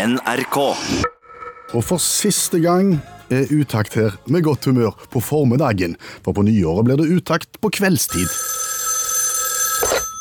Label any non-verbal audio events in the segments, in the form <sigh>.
NRK. Og for siste gang er utakt her med godt humør på formiddagen. For på nyåret blir det utakt på kveldstid.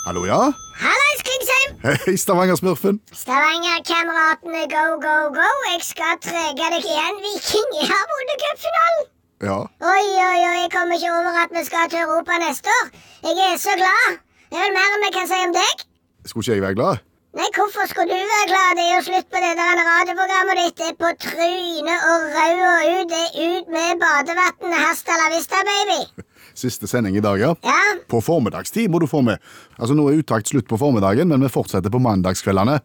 Hallo, ja? Hallais, Klingsheim! Hei, Stavanger-smurfen. Stavanger-kameratene, go, go, go. Jeg skal trege deg igjen. Viking jeg har vunnet cupfinalen. Ja. Oi, oi, oi, jeg kommer ikke over at vi skal til Europa neste år. Jeg er så glad. Det er vel mer enn vi kan si om deg. Skulle ikke jeg være glad? Nei, hvorfor skulle du være glad? Det er jo slutt på det der radioprogrammet ditt. Det er på trynet og og ut. Det er ut med badevann. Hasta la vista, baby. <laughs> Siste sending i dag, ja. Ja, På formiddagstid må du få med. Altså Nå er utakt slutt på formiddagen, men vi fortsetter på mandagskveldene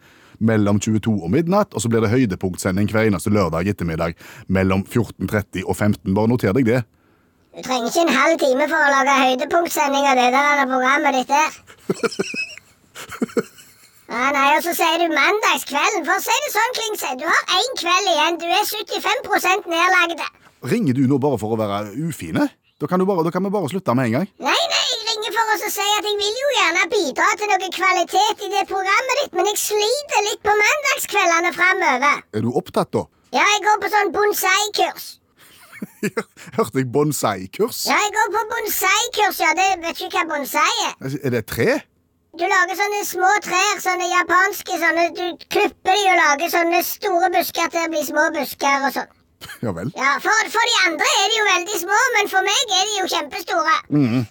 mellom 22 og midnatt. Og så blir det høydepunktsending hver eneste lørdag ettermiddag mellom 14.30 og 15. Bare noter deg det. du trenger ikke en halv time for å lage høydepunktsending av det der programmet ditt der. <laughs> Ja, nei, og så sier du mandagskvelden. For å si det sånn, Klingse, du har én kveld igjen. Du er 75% nedlagde. Ringer du nå bare for å være ufine? Da kan, du bare, da kan vi bare slutte med en gang. Nei, nei, jeg ringer for å si at jeg vil jo gjerne bidra til noe kvalitet i det programmet ditt, men jeg sliter litt på mandagskveldene framover. Er du opptatt, da? Ja, jeg går på sånn bonsai-kurs. <laughs> Hørte jeg bonsai-kurs? Ja, jeg går på bonsai-kurs, ja. Det vet ikke hva bonsai er. Er det tre? Du lager sånne små trær, sånne japanske sånne Du klipper de og lager sånne store busker til å bli små busker og sånn. Ja vel. Ja, for, for de andre er de jo veldig små, men for meg er de jo kjempestore.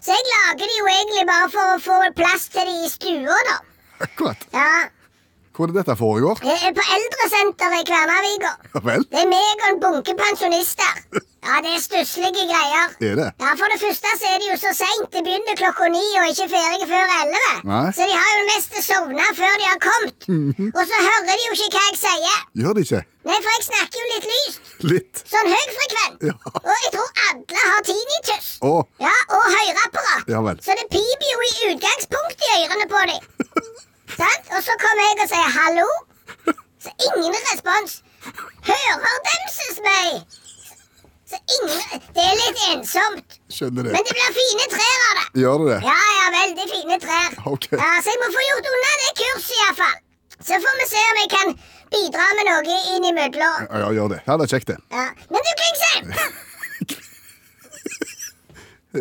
Så jeg lager de jo egentlig bare for å få plass til de i stua, da. Akkurat. Ja, Hvor er det dette foregår? Det er på eldresenteret i Kværnaviga. Ja vel. Det er meg og en bunke pensjonister. Ja, det er stusslige greier. Er det? Ja, For det første så er det jo så seint. Det begynner klokka ni og ikke ferdig før elleve. Så de har jo mest sovna før de har kommet. Og så hører de jo ikke hva jeg sier. Gjør de ikke? Nei, for jeg snakker jo litt lyst. Litt. Sånn høyfrekvent. Ja. Og jeg tror alle har tinnitus. Oh. Ja, og høreapparat. Ja vel. Så det piper jo i utgangspunktet i ørene på dem. <laughs> Sant? Og så kommer jeg og sier hallo. Så ingen respons. Hører demses meg. Så ingen Det er litt ensomt. skjønner Men det. det blir fine trær av det. Gjør det det? Ja, ja, veldig fine trær. Okay. Ja, Så jeg må få gjort unna det kurset, iallfall. Så får vi se om jeg kan bidra med noe innimellom. Ja, ja, gjør det. Ja, det er kjekt, det. Ja. Men du, Klingsheim!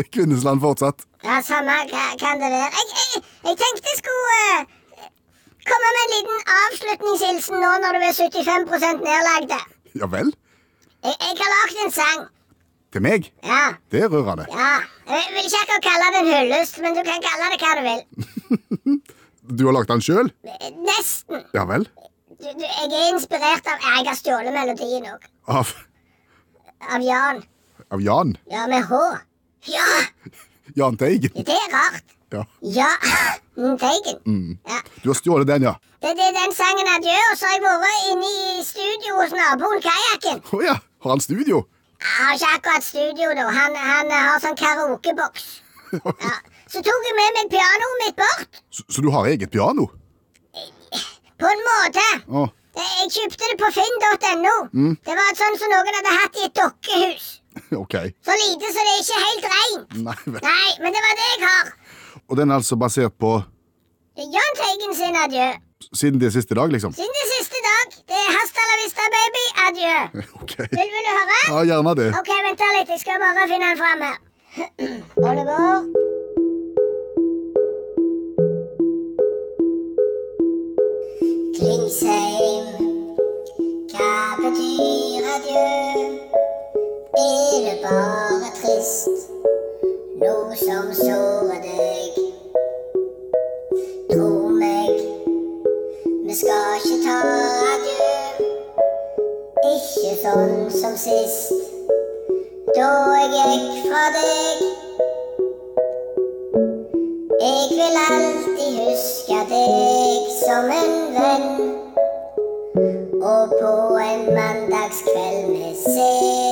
<laughs> Kvinnesland fortsatt. Ja, samme kan det være. Jeg, jeg, jeg tenkte jeg skulle komme med en liten avslutningshilsen nå når du er 75% nedlagde. Ja vel? Jeg, jeg har lagd en sang. Til meg? Ja, Det er rørende. ja. Jeg vil ikke akkurat kalle det en hyllest, men du kan kalle det hva du vil. <laughs> Du har lagd den sjøl? Nesten. Ja vel? Du, du, jeg er inspirert av Jeg har stjålet melodien òg. Av, Av Jan. av Jan? Ja, med H. Ja, Jahn Teigen? det er rart. Ja. Ja, <laughs> mm, Ja. Du har stjålet den, ja? Det, det er den sangen adjø, og så har jeg vært inne i studio hos naboen Kajakken. Å ja. Har han studio? Jeg har ikke akkurat studio, da. Han, han har sånn karaokeboks. <laughs> Ja. Så tok jeg med meg pianoet mitt bort. Så, så du har eget piano? På en måte. Oh. Det- Jeg kjøpte det på finn.no. Det var et sånn som noen hadde hatt i et dokkehus. <laughs> Okay. Så lite så det er ikke helt rent. Nei men... Nei, men det var det jeg har. Og den er altså basert på Jahn Teigen sin adjø. siden det er siste dag, liksom? Siden det siste dag. Det er hasta la vista, baby. Adjø. <laughs> Ok. Vil, vil du høre? Ja, gjerne det. Ok, vent litt. Jeg skal bare finne den fram her. Og det går. Klingsheim, hva betyr adjø? Er det bare trist, noe som sårer deg? Tro meg, vi skal ikke ta adjø. Ikke sånn som sist, da jeg fra deg. Jeg vil alltid huske deg som en venn. Og på en mandagskveld vi ses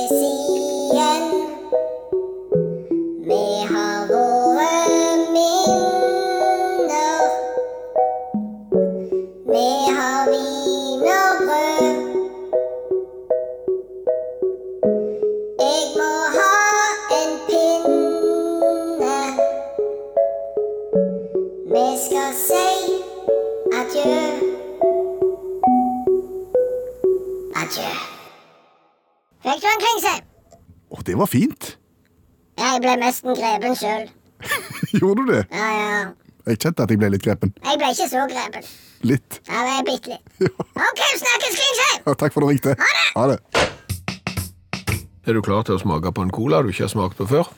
var fint. Jeg ble nesten grepen sjøl. <laughs> Gjorde du det? Ja, ja. Jeg kjente at jeg ble litt grepen. Jeg ble ikke så grepen. Litt. Ja, jeg bitte litt. <laughs> Ja. OK, snakkes, Klingsheim. Ja, takk for at du ringte. Ha det. Er du klar til å smake på en cola du ikke har smakt på før?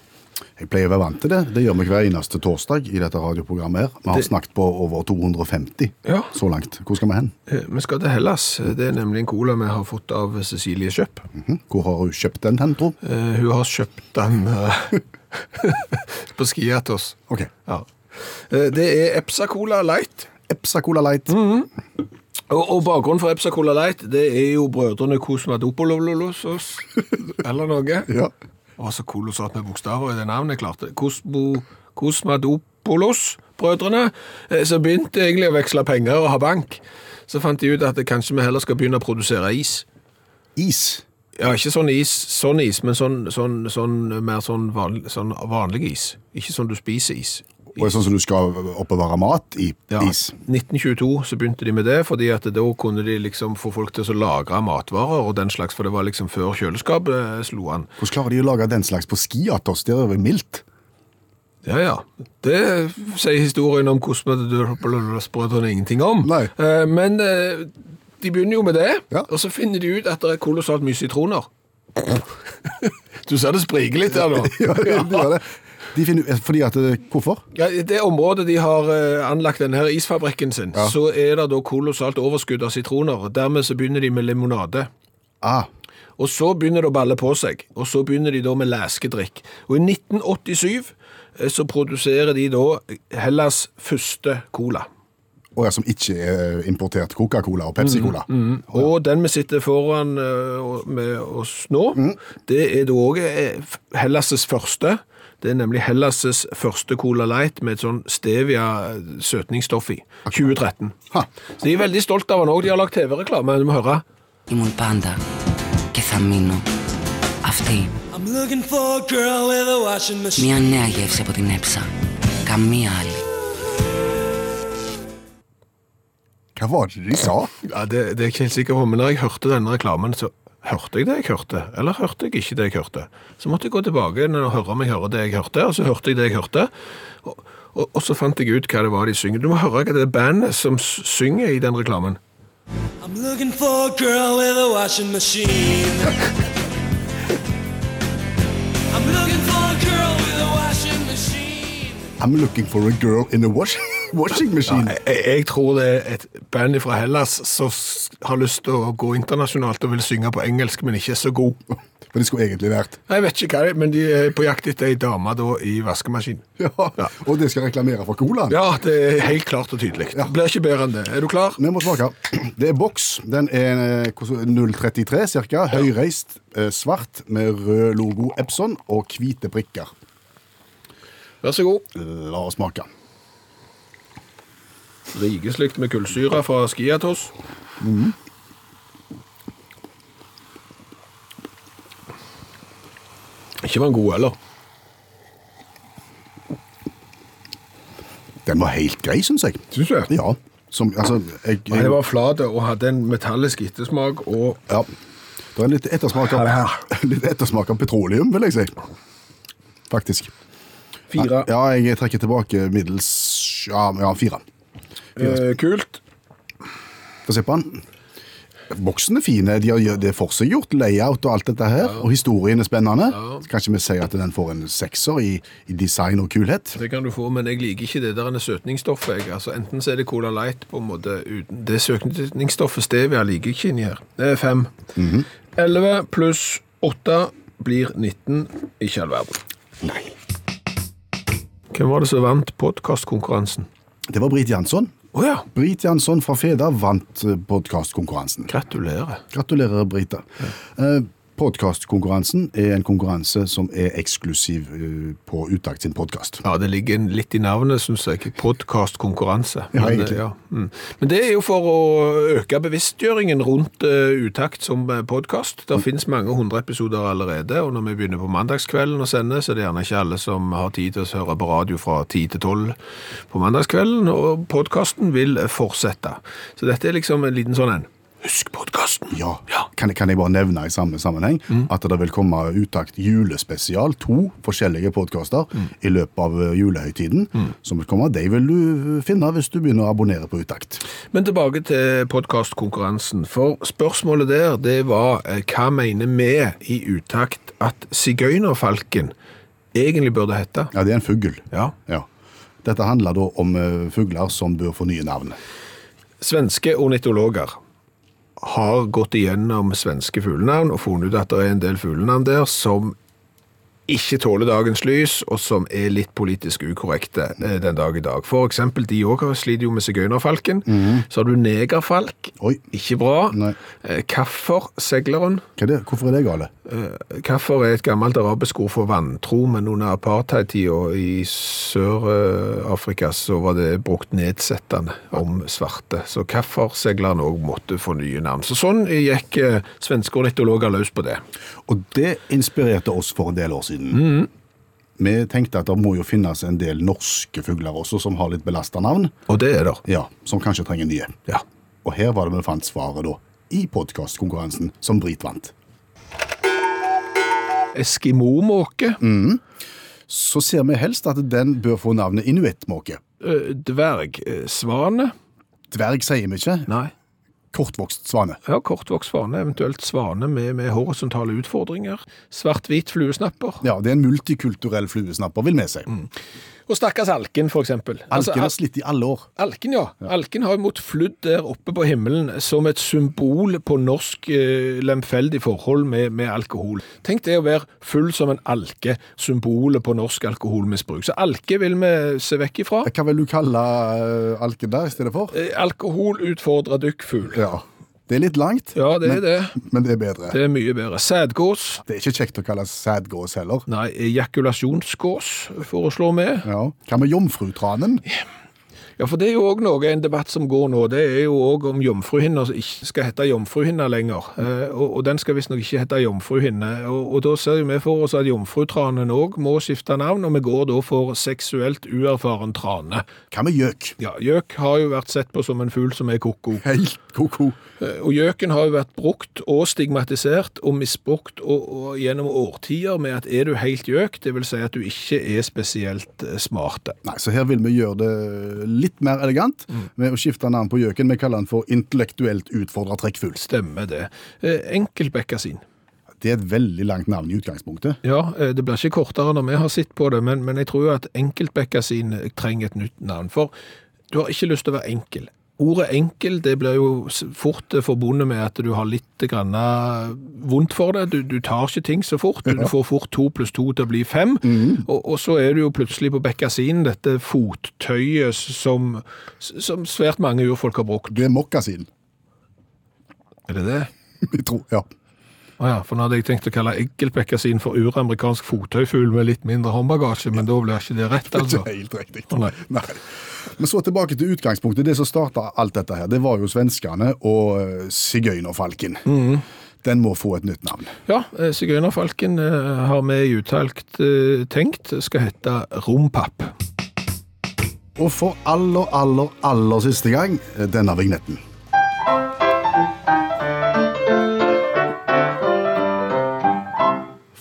Jeg pleier å være vant til det. Det gjør vi hver eneste torsdag i dette radioprogrammet. her. Vi har Det- snakket på over 250 Ja. så langt. Hvor skal vi hen? Eh, Vi skal til Hellas. Det er nemlig en cola vi har fått av Cecilie Kjøpp. -hmm. Hvor har hun kjøpt den hen, tro? Uh, Hun har kjøpt den uh, <laughs> på Skiatos. Ok. Ja. Uh, Det er Epsa Cola Light. Epsa Cola Light. Mm. Og, og bakgrunnen for Epsa Cola Light, det er jo brødrene Kosmadopololos <laughs> eller noe. Ja. Det var så kolossalt med bokstaver i det navnet, jeg klarte. Kosmo, Kosmadopolos-brødrene. Eh, Så begynte jeg egentlig å veksle penger og ha bank. Så fant de ut at kanskje vi heller skal begynne å produsere is. Is. Ja, ikke sånn is, sånn is, men sånn, sånn, sånn mer sånn vanlig, sånn vanlig is. Ikke sånn du spiser is. Og sånn som du skal oppbevare mat i Ja, is. 1922 så begynte de med det, fordi at da kunne de liksom få folk til å lagre matvarer og den slags, for det var liksom før kjøleskapet eh, slo an. Hvordan klarer de å lage den slags på skiatos? Det er jo mildt. Ja, ja. Det sier historien om Kosmodopoulos-brødrene ingenting om. Nei. Eh, Men eh, de begynner jo med det, Ja. og så finner de ut at det er kolossalt mye sitroner. <laughs> Du ser det spriker litt der nå. Ja, det gjør det. <laughs> De finner, fordi at, eh, hvorfor? Ja, I det området de har eh, anlagt denne her isfabrikken sin, Ja. så er det da kolossalt overskudd av sitroner. Dermed så begynner de med limonade. Ah, Og så begynner det å balle på seg, og så begynner de da med leskedrikk. Og i 1987 eh, så produserer de da Hellas første cola. og jeg som ikke er importert Coca-Cola og Pepsi-Cola. Og den vi sitter foran uh, med oss nå, det er da òg Hellas' første. Det er nemlig Hellas' første Cola Light med et sånn stevia søtningsstoff i. 2013. Ha. Så de er veldig stolt av den òg. De har lagt TV-reklame. Du må høre. Ήμουν πάντα και θα μείνω αυτή. I'm looking for a girl with a washing machine. Μια νέα γεύση από την έψα. Καμία άλλη. Hva var det de sa? Ja, det, det er jeg ikke helt sikker på, men når jeg hørte denne reklamen, så hørte jeg det jeg hørte, eller hørte jeg ikke det jeg hørte. Så måtte jeg gå tilbake og høre om jeg hører det jeg hørte, og så hørte jeg det jeg hørte, og, og, og så fant jeg ut hva det var de synger. Du må høre hva det er bandet som synger i den reklamen. I'm looking for a girl with a washing machine. I'm looking for a girl with a washing machine. I'm looking for a girl in a wash washing machine. Jeg, jeg tror det er et band fra Hellas som har lyst til å gå internasjonalt og vil synge på engelsk, men ikke er så god. <laughs> For det skulle egentlig vært. Jeg vet ikke hva det er, men de er på jakt etter ei dame da i vaskemaskin. Ja. Og det skal reklamere for colaen. Ja, det er helt klart og tydelig. Ja. Blir ikke bedre enn det. Er du klar? Vi må smake. Det er boks. Den er eh, 033 cirka. Høyreist, eh, svart med rød logo Epson og hvite prikker. Vær så god. La oss smake. Rikeslikt med kullsyre fra Skiatos. Ikke var den god heller. Den var helt grei, syns jeg. Syns du? Ja. Som, altså, jeg, Nei, det var flat og hadde en metallisk ettersmak og ja. Det er en litt ettersmak av, <laughs> litt ettersmak av petroleum, vil jeg si. Faktisk. fire. Ja, jeg trekker tilbake middels Ja, ja fire. Eh, kult. Få se på den. Boksen er fine. De har det er forseggjort, layout og alt dette her. Og historien er spennende. Så Kanskje vi sier at den får en sekser i, i design og kulhet. Det kan du få, men jeg liker ikke det der søtningsstoffet. Jeg. Altså, enten så er det Cola Light på en måte uten Det søtningsstoffet stevia liker jeg ikke inni her. Det er fem. 11 pluss 8 blir 19. Ikke all verden. Nei. Hvem var det som vant podkastkonkurransen? Det var Britt Jansson. Å ja. Brit Jansson fra Feda vant podkastkonkurransen. Gratulerer. Gratulerer, Brita. Eh, Podkastkonkurransen er en konkurranse som er eksklusiv eh, på Utakt sin podkast. Ja, det ligger litt i navnet, syns jeg. Podkastkonkurranse. Ja, egentlig. ja, mm. Men det er jo for å øke bevisstgjøringen rundt eh, Utakt som podkast. Det finnes mange hundre episoder allerede, og når vi begynner på mandagskvelden å sende, så er det gjerne ikke alle som har tid til å høre på radio fra 10 til 12 på mandagskvelden, og podkasten vil fortsette. Så dette er liksom en liten sånn en Husk podkasten! Ja. ja. Kan, kan jeg bare nevne i samme sammenheng at det vil komme Utakt julespesial, to forskjellige podkaster, i løpet av julehøytiden. julehøytiden. Som vil komme. De vil du finne hvis du begynner å abonnere på Utakt. Men tilbake til podkastkonkurransen. For spørsmålet der, det var eh, hva mener vi i utakt at sigøynerfalken egentlig burde hete? Ja, det er en fugl. Ja. Ja. Dette handler da om eh, fugler som bør få nye navn. Svenske ornitologer har gått igjennom svenske fuglenavn og funnet ut at det er en del fuglenavn der som ikke tåler dagens lys, og som er litt politisk ukorrekte eh, den dag i dag. For eksempel, de også sliter jo med sigøynerfalken. Så har du negerfalk. Oi. Ikke bra. Nei. Eh, Kaffersegleren. Hva er det? Hvorfor er det gale? Kaffer er et gammelt arabisk ord for vantro, men under apartheid-tida i Sør-Afrika så var det brukt nedsettende om svarte. Så kaffersegleren òg måtte få nye navn. Så sånn gikk eh, svenske ornitologer løs på det. Og det inspirerte oss for en del år siden. Vi tenkte at det må jo finnes en del norske fugler også som har litt belasta navn. Og det er det. Ja, Som kanskje trenger nye. Ja. Og her var det vi fant svaret, da. I podkastkonkurransen som Brit vant. Eskimo-måke. Så ser vi helst at den bør få navnet inuittmåke. eh, Dvergsvane. Dverg sier vi ikke. Nei. Kortvokst svane. Ja, kortvokst svane, eventuelt svane med, med horisontale utfordringer. Svart-hvit fluesnapper. Ja, det er en multikulturell fluesnapper, vil vi si. Og stakkars alken, for eksempel. Altså, Alken har slitt i alle år. Alken, ja. Alken har imot flydd der oppe på himmelen som et symbol på norsk eh, lemfeldig forhold med, med alkohol. Tenk det å være full som en alke, symbolet på norsk alkoholmisbruk. Så alke vil vi se vekk ifra. Hva vil du kalle uh, alken der i stedet for? Eh, Alkohol utfordrer dykkfugl. Ja. Det er litt langt, Ja, det er det. men det er bedre. Det er mye bedre. Sædgås. Det er ikke kjekt å kalle sædgås heller. Nei, ejakulasjonsgås foreslår vi. Ja. Hva med jomfrutranen? Ja, for det er jo òg noe, en debatt som går nå, det er jo òg om jomfruhinna ikke skal hete jomfruhinna lenger. Eh, og, og den skal visstnok ikke hete jomfruhinne. Og, og da ser vi for oss at jomfrutranen òg må skifte navn, og vi går da for seksuelt uerfaren trane. Hva med gjøk? Ja, gjøk har jo vært sett på som en fugl som er ko-ko. Helt ko-ko. Eh, Og gjøken har jo vært brukt og stigmatisert og misbrukt og, og gjennom årtier med at er du helt gjøk, det vil si at du ikke er spesielt smart. smarte. Nei, så her vil vi gjøre det litt mer elegant med å skifte navn på gjøken. Vi kaller den for intellektuelt utfordra trekkfugl. Stemmer det. Eh, Enkeltbekkasin. Det er et veldig langt navn i utgangspunktet. Ja, eh, det blir ikke kortere når vi har sett på det, men, men jeg tror jo at enkeltbekkasin trenger et nytt navn. For du har ikke lyst til å være enkel. Ordet enkel det blir jo fort eh, forbundet med at du har litt grann eh, vondt for det. Du, du tar ikke ting så fort. Du får fort to pluss to til å bli fem. Og, og så er du jo plutselig på bekkasin, dette fottøyet som, som svært mange urfolk har brukt. Det er mokkasin. Er det det? <laughs> Vi tror, ja. Å ja, for nå hadde jeg tenkt å kalle eggelpekkasin for uramerikansk fottøyfugl med litt mindre håndbagasje, men da blir ikke det rett, <laughs> Det altså. er ikke helt riktig. Nei. Nei. Men så tilbake til utgangspunktet. Det som starta alt dette her, det var jo svenskene og eh, sigøynerfalken. Den må få et nytt navn. Ja, eh, sigøynerfalken eh, har vi i uttalt eh, tenkt skal hete Rompapp. Og for aller, aller, aller siste gang denne vignetten.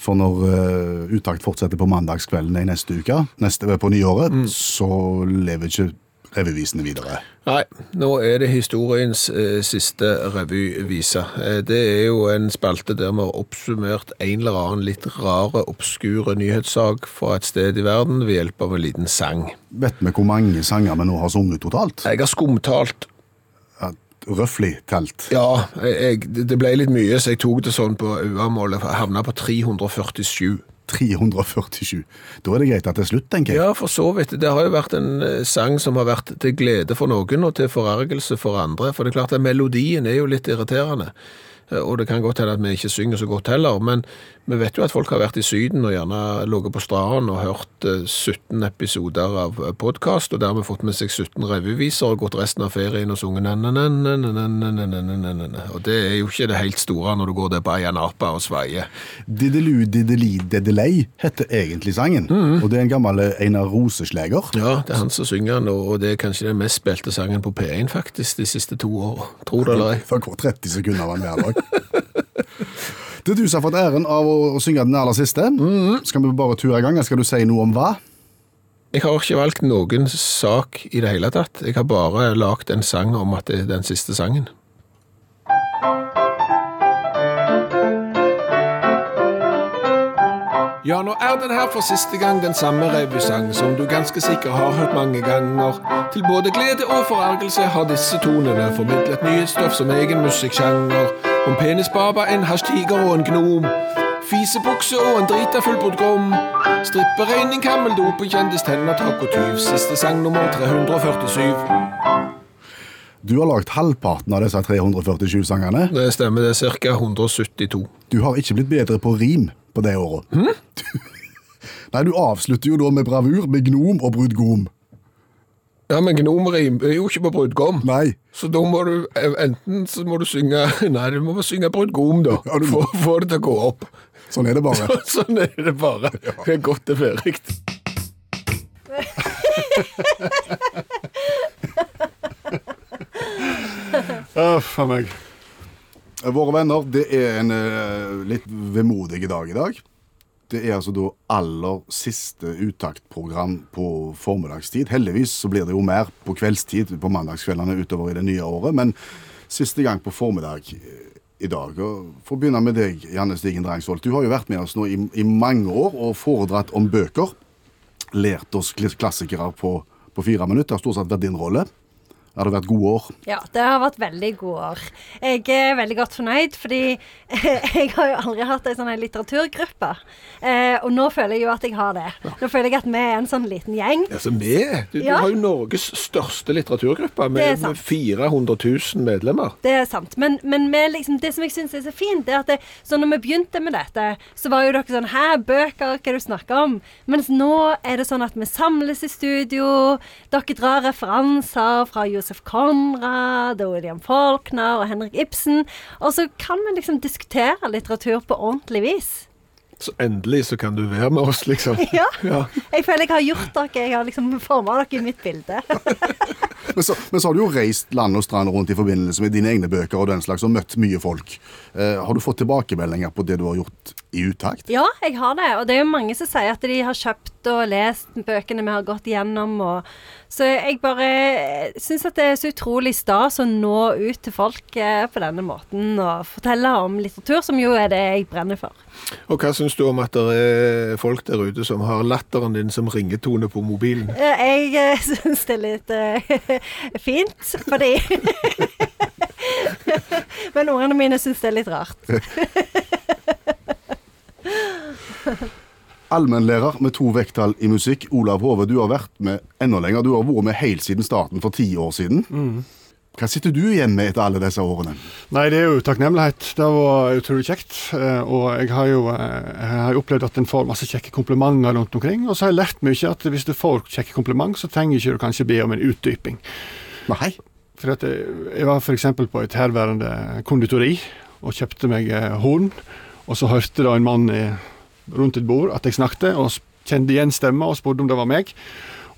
For når uh, Utakt fortsetter på mandagskvelden i neste uke, neste, på nyåret, så lever ikke revyvisene videre. Nei, nå er det historiens eh, siste revyvise. Eh, det er jo en spalte der vi har oppsummert en eller annen litt rare, obskure nyhetssak fra et sted i verden ved hjelp av en liten sang. Vet vi hvor mange sanger vi nå har sunget totalt? Jeg har skumtalt Ja, Røftlig telt. Ja, jeg, det ble litt mye, så jeg tok det sånn på. Jeg havna på 347. 347. Da er det greit at det er slutt, tenker jeg. Ja, for så vidt. Det har jo vært en eh, sang som har vært til glede for noen og til forargelse for andre. For det er klart at melodien er jo litt irriterende. Eh, Og det kan godt hende at vi ikke synger så godt heller, men vi vet jo at folk har vært i Syden og gjerne ligget på stranden og hørt 17 episoder av podkast, og dermed fått med seg 17 revyviser og gått resten av ferien og sunget Og det er jo ikke det helt store når du går der på Ayanapa og svaier. Didelu dideli dedelei heter egentlig sangen, og det er en gammel Einar Rose-sleger. Ja, det er han som synger den, og det er kanskje den mest spilte sangen på P1 faktisk de siste to år. Tror det eller ei. Får 30 sekunder av den hver dag. Det du som har fått æren av å, å synge den aller siste. Skal vi bare ture i gang? Skal du si noe om hva? Jeg har ikke valgt noen sak i det hele tatt. Jeg har bare lagt en sang om at det er den siste sangen. Ja, nå er den her for siste gang den samme revysang som du ganske sikkert har hørt mange ganger. Til både glede og forargelse har disse tonene formidlet nye stoff som egen musikksjanger. Om penisbaba, en hasjtiger og en gnom. Fisebukse og en drita fullbrudd grom. Stripperegning, kammeldop, kjendis, tenner, takk og tyv. Siste sang nummer 347. Du har lagd halvparten av disse 347 sangene. Det stemmer, det er ca. 172. Du har ikke blitt bedre på rim på det året. <laughs> Nei, du avslutter jo da med bravur med gnom og brudgom. Ja, men gnomrim er jo ikke på brudgom. Nei. Så da må du enten så må du synge <laughs> Nei, du må synge brudgom, da. Ja. For å få det til å gå opp. Sånn er det bare. <laughs> sånn er det bare. <laughs> Det er godt og ferdig. Uff a meg. Våre venner, det er en uh, litt vemodig dag i dag. Det er altså da aller siste uttaktprogram på formiddagstid. Heldigvis så blir det jo mer på kveldstid på mandagskveldene utover i det nye året, men siste gang på formiddag eh, i dag. Og for å begynne med deg, Janne Stigen Drangsvold. Du har jo vært med oss nå i, i mange år og foredratt om bøker. Lært oss klassikere på, på fire minutter. Stort sett vært din rolle. Har det vært gode år? Ja, det har vært veldig gode år. Jeg er veldig godt fornøyd, fordi <laughs> jeg har jo aldri hatt ei sånn litteraturgruppe. Eh, og nå føler jeg jo at jeg har det. Nå føler jeg at vi er en sånn liten gjeng. Altså, vi du, du Ja. har jo Norges største litteraturgruppe er med, med 400 000 medlemmer. Det er sant. Men, men med liksom, det som jeg syns er så fint, det er at det, så når vi begynte med dette, så var jo dere sånn Hæ, bøker, hva er det du snakker om? Mens nå er det sånn at vi samles i studio. Dere drar referanser fra Josef Conrad og William Faulkner og Henrik Ibsen. Og så kan vi liksom diskutere litteratur på ordentlig vis. Så endelig så kan du være med oss, liksom. <laughs> Ja. Ja. Jeg føler jeg har gjort dere. Jeg har liksom forma dere i mitt bilde. <laughs> Men så, men så har du jo reist land og strand rundt i forbindelse med dine egne bøker og den slags, og møtt mye folk. Eh, har du fått tilbakemeldinger på det du har gjort i utakt? Ja, jeg har det. Og det er jo mange som sier at de har kjøpt og lest bøkene vi har gått gjennom. Og så jeg bare syns at det er så utrolig stas å nå ut til folk eh, på denne måten og fortelle om litteratur, som jo er det jeg brenner for. Og hva syns du om at det er folk der ute som har latteren din som ringetone på mobilen? Eh, Jeg eh, <laughs> syns det er litt eh, fint, fordi <laughs> Men ungene mine syns det er litt rart. <laughs> Allmennlærer med to vekttall i musikk, Olav Hove, du har vært med enda lenger. Du har vært med helt siden starten for ti år siden. Hva sitter du igjen med etter alle disse årene? Nei, det er jo takknemlighet. Det var utrolig kjekt. eh, Og jeg har jo eh, jeg har opplevd at en får masse kjekke komplimenter rundt omkring. Og så har jeg lært mye at hvis du får kjekke komplimenter, så trenger ikke du kanskje be om en utdyping. Nei. For at jeg, jeg var f.eks. på et herværende konditori og kjøpte meg eh, horn. Og så hørte da en mann eh, rundt et bord at jeg snakket, og kjente igjen stemma og spurte om det var meg.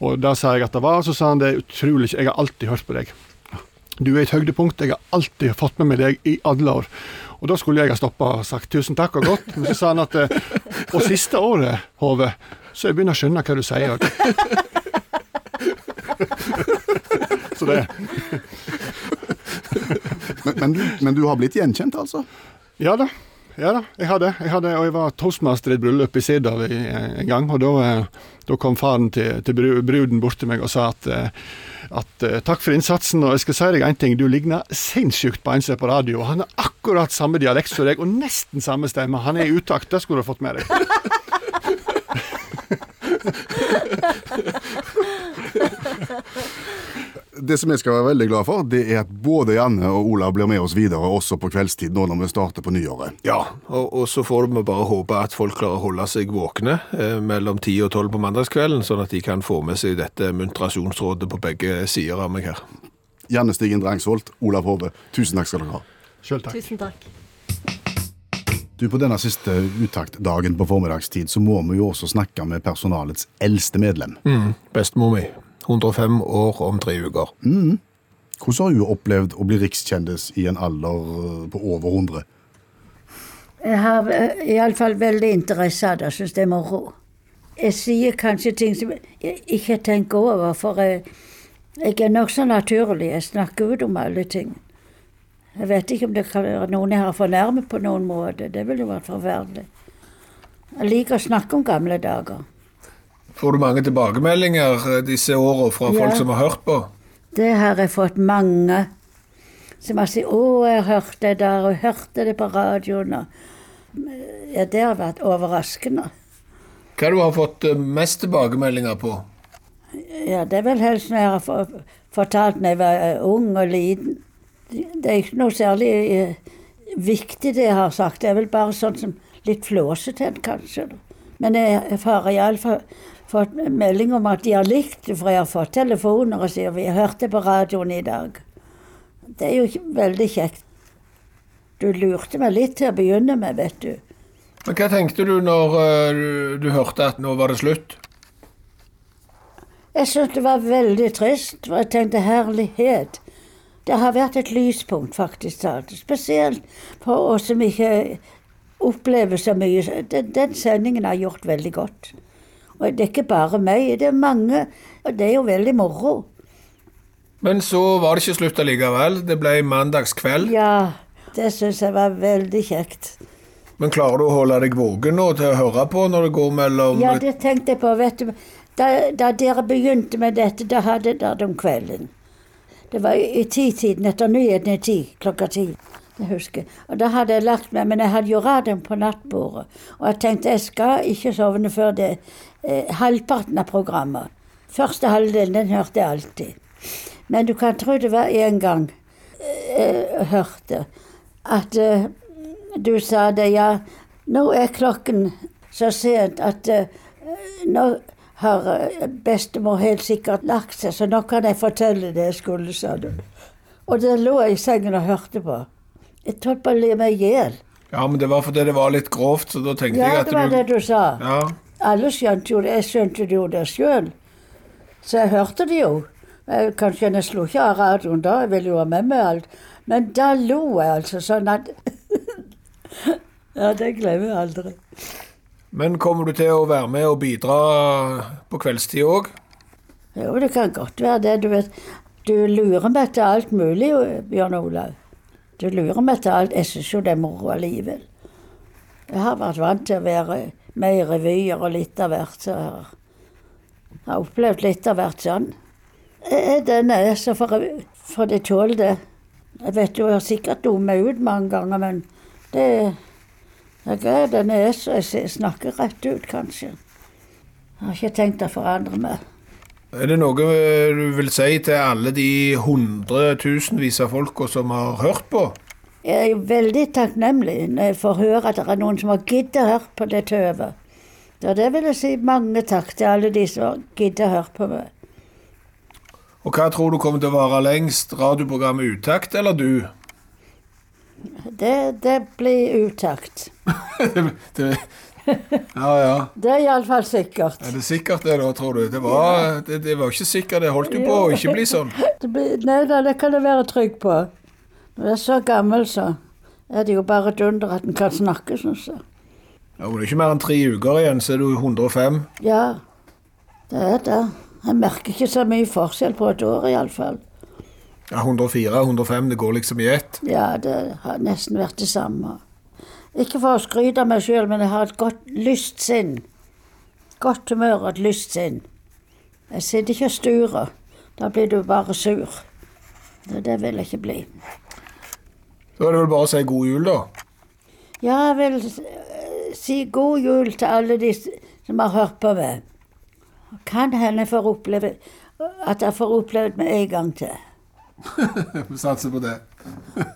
Og da sa jeg at det var, så sa han det er utrolig Jeg har alltid hørt på deg. Du er et høydepunkt. Jeg har alltid fått med meg deg i alle år. Og da skulle jeg ha stoppa og sagt tusen takk og godt, men så sa han at på Og siste året, Hove, så jeg begynner å skjønne hva du sier. <laughs> så det Men, men, du, men du har blitt gjenkjent, altså? Ja da. Ja da, jeg hadde, jeg hadde, og jeg var toastmaster i et bryllup i Sirdal en gang. og Da, eh, da kom faren til, til bruden bort til meg og sa at, eh, at eh, takk for innsatsen, og jeg skal si deg en ting, du ligner sinnssykt på en som er på radio. Han har akkurat samme dialekt som deg, og nesten samme stemme. Han er i utakt, det skulle du ha fått med deg. <laughs> Det som jeg skal være veldig glad for, det er at både Janne og Olav blir med oss videre også på kveldstid nå når vi starter på nyåret. Ja, og, og så får vi bare håpe at folk klarer å holde seg våkne eh, mellom 10 og 12 på mandagskvelden, sånn at de kan få med seg dette muntrasjonsrådet på begge sider av meg her. Janne Stigen Drangsvold, Olav Hove, tusen takk skal dere ha. Sjøl takk. Tusen takk. Du, På denne siste uttaktdagen på formiddagstid så må vi jo også snakke med personalets eldste medlem. Bestemor mi, 105 år om tre uker. Hvordan har hun opplevd å bli rikskjendis i en alder eh, på over 100? Jeg har iallfall veldig interesse av det. Syns det er moro. Jeg sier kanskje ting som jeg ikke tenker over, for jeg, jeg er nokså naturlig. Jeg snakker ut om alle ting. Jeg vet ikke om det kan være noen jeg har fornærmet på noen måte. Det ville jo vært forferdelig. Jeg liker å snakke om gamle dager. Får du mange tilbakemeldinger eh, disse åra fra Ja. folk som har hørt på? Det har jeg fått mange. Som har sagt 'Å, jeg hørte det der, og hørte det på radioen'. Ja, det har vært overraskende. Hva du har fått eh, mest tilbakemeldinger på? Ja, det er vel helst når jeg har fortalt når jeg var eh, ung og liten. Det er ikke noe særlig eh, viktig det jeg har sagt. Det er vel bare sånn som litt flåsete, kanskje. Men jeg har iallfall fått melding om at de har likt det, for jeg har fått telefoner og sier 'Vi hørte på radioen i dag'. Det er jo veldig kjekt. Du lurte meg litt til å begynne med, vet du. Men Hva tenkte du når eh, du, du hørte at nå var det slutt? Jeg syntes det var veldig trist, for jeg tenkte herlighet. Det har vært et lyspunkt, faktisk. Spesielt for oss som ikke opplever så mye. Den, den sendingen har gjort veldig godt. Og det er ikke bare meg, det er mange. Og det er jo veldig moro. Men så var det ikke slutt allikevel. Det ble mandagskveld. Ja, det syns jeg var veldig kjekt. Men klarer du å holde deg våken nå til å høre på når det går mellom Ja, det tenkte jeg på, vet du. Da, da dere begynte med dette, da hadde dere det om kvelden. Det var i titiden etter nyhetene ti, klokka ti. Det husker jeg. Og da hadde jeg lagt meg, men jeg hadde jo radioen på nattbordet. Og jeg tenkte jeg skal ikke sovne før det eh, halvparten av programmet. Første halvdelen, den hørte jeg alltid. Men du kan tro det var en gang eh, jeg hørte at eh, du sa det, ja, nå er klokken så sent at eh, nå har eh, bestemor helt sikkert lagt seg, så nå kan jeg fortelle det jeg skulle, sa du. Og der lå jeg i sengen og hørte på. Jeg holdt på å le meg i hjel. Ja, men det var fordi det var litt grovt, så da tenkte Ja, jeg at du Ja, det var det du sa. Ja. Alle skjønte jo det. Jeg skjønte det jo det sjøl. Så jeg hørte det jo. Jeg, kanskje jeg slo ikke av radioen da, jeg ville jo ha med meg alt. Men da lo jeg altså sånn at <laughs> Ja, det glemmer jeg aldri. Men kommer du til å være med og bidra på kveldstid òg? Jo, det kan godt være det. Du vet, du lurer meg til alt mulig, Bjørn Olav. Du lurer meg til alt. Jeg syns jo det er moro allikevel. Jeg har vært vant til å være med i revyer og litt av hvert. Så jeg har, opplevd litt av hvert sånn. Jeg den er, så for, for får tåler det. Jeg vet jo jeg har sikkert dummet ut mange ganger, men det Jeg er den er, så jeg snakker rett ut, kanskje. Jeg har ikke tenkt å forandre meg. Er det noe du vil si til alle de hundretusenvis av folka som har hørt på? Jeg er jo veldig takknemlig når jeg får høre at det er noen som har giddet å høre på det tøvet. Så det vil jeg si mange takk til alle de som har giddet å høre på meg. Og hva tror du kommer til å vare lengst? Radioprogrammet Utakt eller du? Det, det blir utakt. <laughs> ja, ja. Det er iallfall sikkert. Er det sikkert det, da, tror du? Det var, det, det var ikke sikkert. Det holdt du på å ikke bli sånn. <laughs> Blir, nei da, det kan du være trygg på. Når jeg er så gammel, så er det jo bare et under at en kan snakke, syns jeg. Ja, men det er ikke mer enn tre uker igjen, så er du 105. Ja, det er det. Jeg merker ikke så mye forskjell på et år, iallfall. Ja, 104, 105, det går liksom i ett. Ja, det har nesten vært det samme. Ikke for å skryte av meg sjøl, men jeg har et godt lystsinn. Godt humør og et lystsinn. Jeg sitter ikke og sturer. Da blir du bare sur. Det, det vil jeg ikke bli. Da er det vel bare å si god jul, da. Ja, jeg vil eh, si god jul til alle de som har hørt på meg. Kan hende jeg får oppleve at jeg får opplevd meg med en gang til. <laughs> Vi satser på det. <laughs>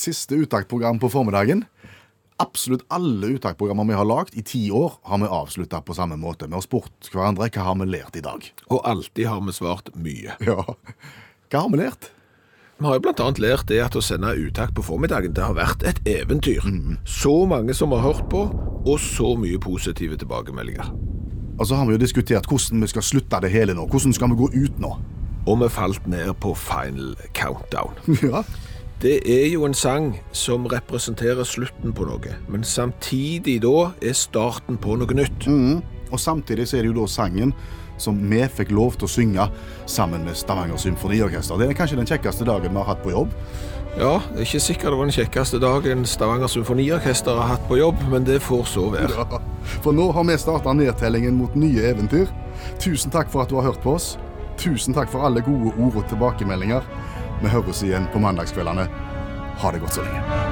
Siste uttaktprogram på formiddagen. Absolutt alle uttaktprogrammer vi har lagd i ti år, har vi avslutta på samme måte. Vi har spurt hverandre hva har vi lært i dag. Og alltid har vi svart mye. Ja, Hva har vi lært? Vi har jo annet lært det at å sende utakt på formiddagen, det har vært et eventyr. Så mange som har hørt på, og så mye positive tilbakemeldinger. Og så har vi jo diskutert hvordan vi skal slutte det hele nå. Hvordan skal vi gå ut nå? Og vi falt ned på final countdown. <laughs> Ja, det er jo en sang som representerer slutten på noe, men samtidig da er starten på noe nytt. Og samtidig så er det jo da sangen som vi fikk lov til å synge sammen med Stavanger Symfoniorkester. Det er kanskje den kjekkeste dagen vi har hatt på jobb. Ja, det er ikke sikkert det var den kjekkeste dagen Stavanger Symfoniorkester har hatt på jobb, men det får så være. For nå har vi starta nedtellingen mot nye eventyr. Tusen takk for at du har hørt på oss. Tusen takk for alle gode ord og tilbakemeldinger. Vi høres igjen på mandagskveldene. Ha det godt så lenge.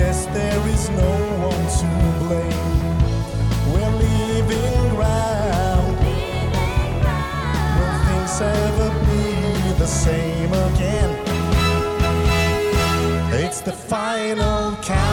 Guess there is no one to blame. We're leaving ground. Will things ever be the same again? It's the final countdown.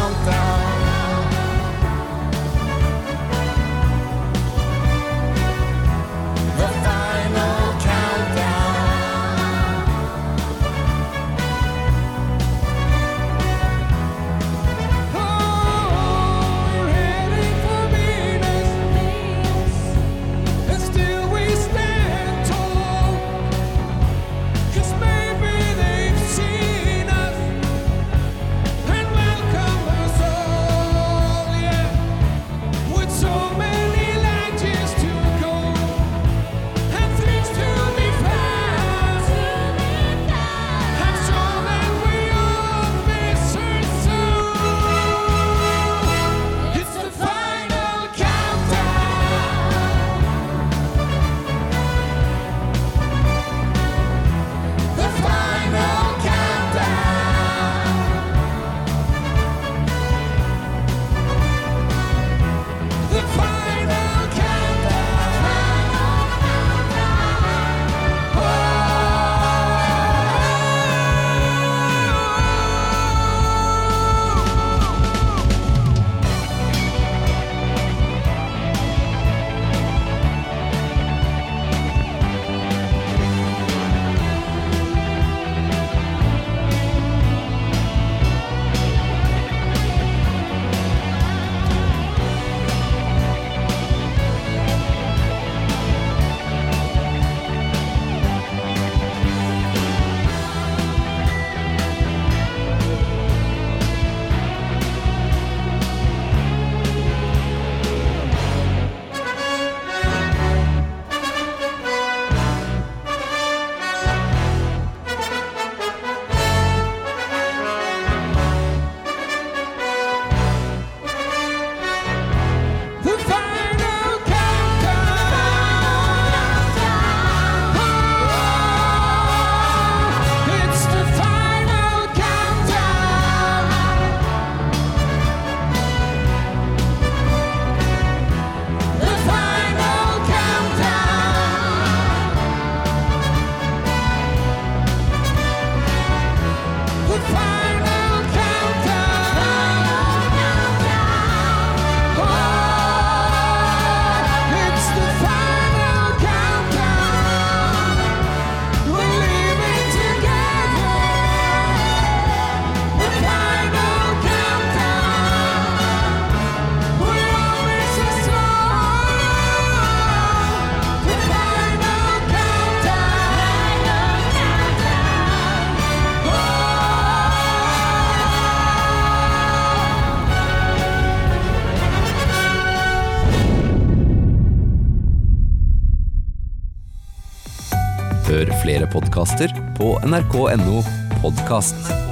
Podkaster på nrk.no podkast.